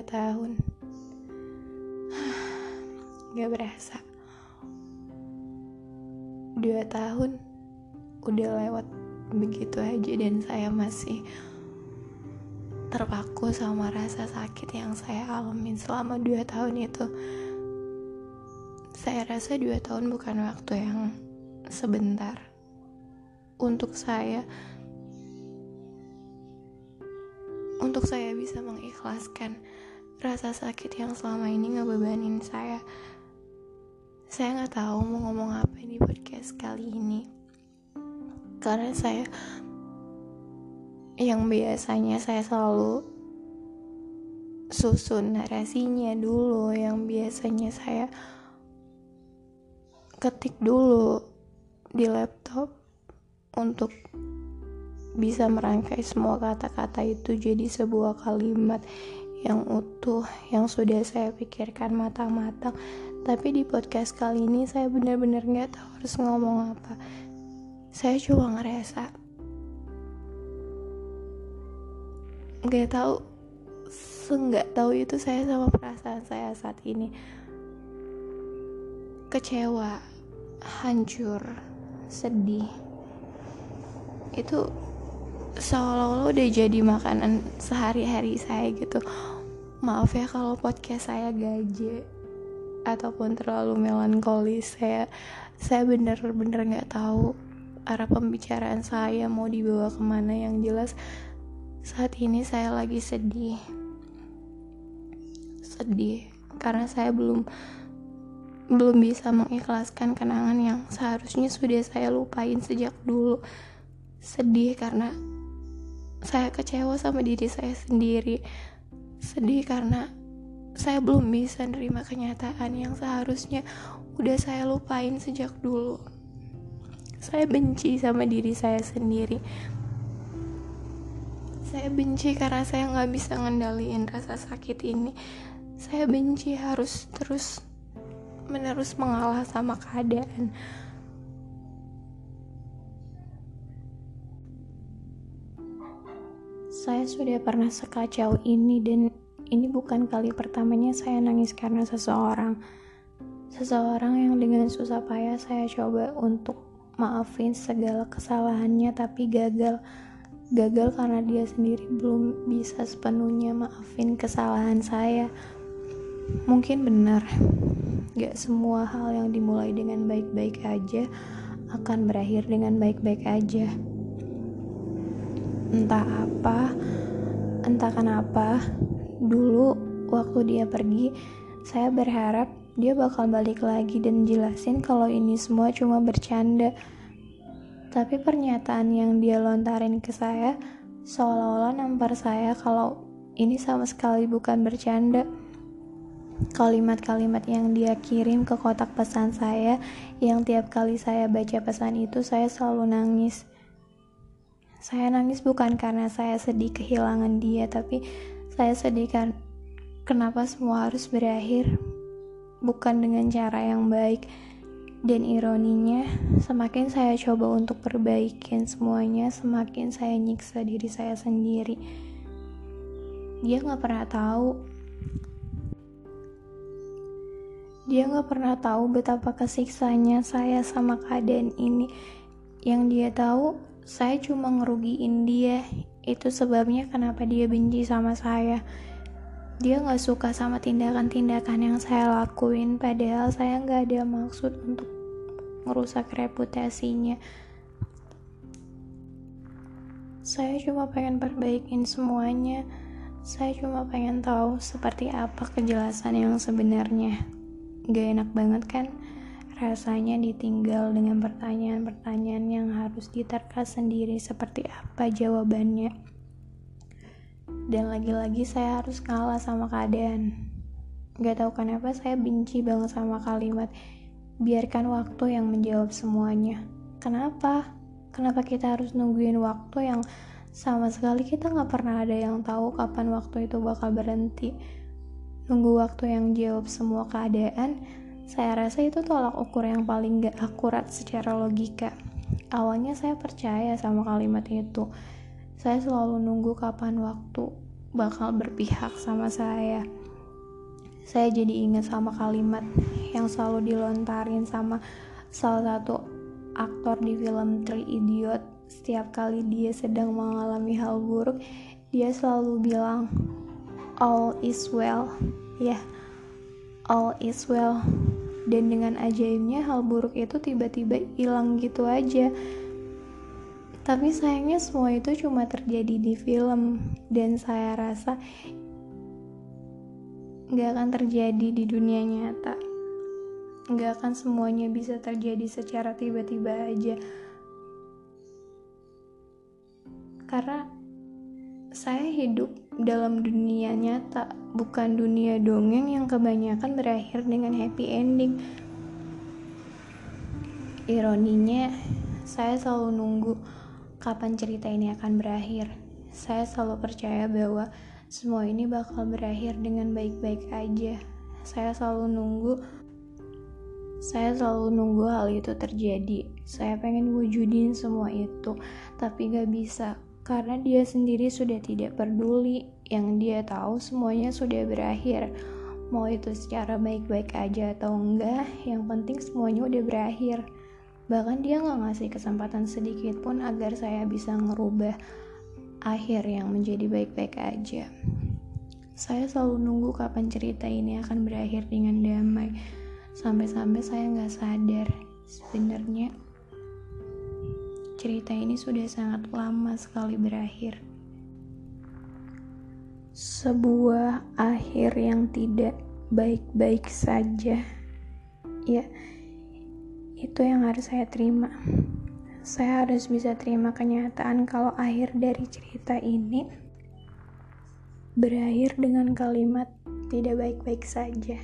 dua tahun. Gak berasa. Dua tahun Udah lewat begitu aja Dan saya masih Terpaku sama rasa sakit yang saya alamin selama dua tahun itu. Saya rasa dua tahun bukan waktu yang sebentar Untuk saya untuk saya bisa mengikhlaskan rasa sakit yang selama ini ngebebanin saya. Saya nggak tahu mau ngomong apa di podcast kali ini, karena saya yang biasanya saya selalu susun narasinya dulu, yang biasanya saya ketik dulu di laptop untuk bisa merangkai semua kata-kata itu jadi sebuah kalimat yang utuh yang sudah saya pikirkan matang-matang. Tapi di podcast kali ini saya benar-benar nggak tahu harus ngomong apa. Saya cuma ngerasa nggak tahu nggak tahu itu saya sama perasaan saya saat ini. Kecewa hancur sedih. Itu seolah-olah udah jadi makanan sehari-hari saya gitu. Maaf ya kalau podcast saya gaje ataupun terlalu melankolis saya saya bener-bener nggak tahu arah pembicaraan saya mau dibawa ke mana. Yang jelas saat ini saya lagi sedih. Sedih karena saya belum belum bisa mengikhlaskan kenangan yang seharusnya sudah saya lupain sejak dulu. Sedih karena saya kecewa sama diri saya sendiri. Sedih karena saya belum bisa nerima kenyataan yang seharusnya udah saya lupain sejak dulu. Saya benci sama diri saya sendiri. Saya benci karena saya nggak bisa ngendaliin rasa sakit ini. Saya benci harus terus menerus mengalah sama keadaan Saya sudah pernah sekacau ini dan ini bukan kali pertamanya saya nangis karena seseorang. Seseorang yang dengan susah payah saya coba untuk maafin segala kesalahannya tapi gagal. Gagal karena dia sendiri belum bisa sepenuhnya maafin kesalahan saya. Mungkin benar, gak semua hal yang dimulai dengan baik-baik aja akan berakhir dengan baik-baik aja entah apa entah kenapa dulu waktu dia pergi saya berharap dia bakal balik lagi dan jelasin kalau ini semua cuma bercanda. Tapi pernyataan yang dia lontarin ke saya seolah-olah nampar saya kalau ini sama sekali bukan bercanda. Kalimat-kalimat yang dia kirim ke kotak pesan saya yang tiap kali saya baca pesan itu saya selalu nangis saya nangis bukan karena saya sedih kehilangan dia, tapi saya sedih kan kenapa semua harus berakhir bukan dengan cara yang baik. Dan ironinya, semakin saya coba untuk perbaikin semuanya, semakin saya nyiksa diri saya sendiri. Dia gak pernah tahu. Dia gak pernah tahu betapa kesiksanya saya sama keadaan ini. Yang dia tahu, saya cuma ngerugiin dia. Itu sebabnya kenapa dia benci sama saya. Dia gak suka sama tindakan-tindakan yang saya lakuin padahal saya gak ada maksud untuk merusak reputasinya. Saya cuma pengen perbaikin semuanya. Saya cuma pengen tahu seperti apa kejelasan yang sebenarnya. Gak enak banget kan Rasanya ditinggal dengan pertanyaan-pertanyaan yang harus diterka sendiri seperti apa jawabannya. Dan lagi-lagi saya harus kalah sama keadaan. Gak tahu kenapa saya benci banget sama kalimat biarkan waktu yang menjawab semuanya. Kenapa? Kenapa kita harus nungguin waktu yang sama sekali kita nggak pernah ada yang tahu kapan waktu itu bakal berhenti. Nunggu waktu yang jawab semua keadaan, saya rasa itu tolak ukur yang paling gak akurat secara logika. Awalnya saya percaya sama kalimat itu. Saya selalu nunggu kapan waktu bakal berpihak sama saya saya jadi ingat sama kalimat yang selalu dilontarin sama salah satu aktor di film Three Idiot setiap kali dia sedang mengalami hal buruk dia selalu bilang all is well ya yeah, all is well dan dengan ajaibnya hal buruk itu tiba-tiba hilang gitu aja. Tapi sayangnya semua itu cuma terjadi di film. Dan saya rasa nggak akan terjadi di dunia nyata. Nggak akan semuanya bisa terjadi secara tiba-tiba aja. Karena saya hidup dalam dunia nyata bukan dunia dongeng yang kebanyakan berakhir dengan happy ending ironinya saya selalu nunggu kapan cerita ini akan berakhir saya selalu percaya bahwa semua ini bakal berakhir dengan baik-baik aja. Saya selalu nunggu saya selalu nunggu hal itu terjadi. Saya pengen wujudin semua itu, tapi gak bisa karena dia sendiri sudah tidak peduli. Yang dia tahu semuanya sudah berakhir. Mau itu secara baik-baik aja atau enggak, yang penting semuanya udah berakhir. Bahkan dia gak ngasih kesempatan sedikit pun agar saya bisa ngerubah akhir yang menjadi baik-baik aja. Saya selalu nunggu kapan cerita ini akan berakhir dengan damai. Sampai-sampai saya nggak sadar sebenarnya cerita ini sudah sangat lama sekali berakhir. Sebuah akhir yang tidak baik-baik saja. Ya, itu yang harus saya terima saya harus bisa terima kenyataan kalau akhir dari cerita ini berakhir dengan kalimat tidak baik-baik saja.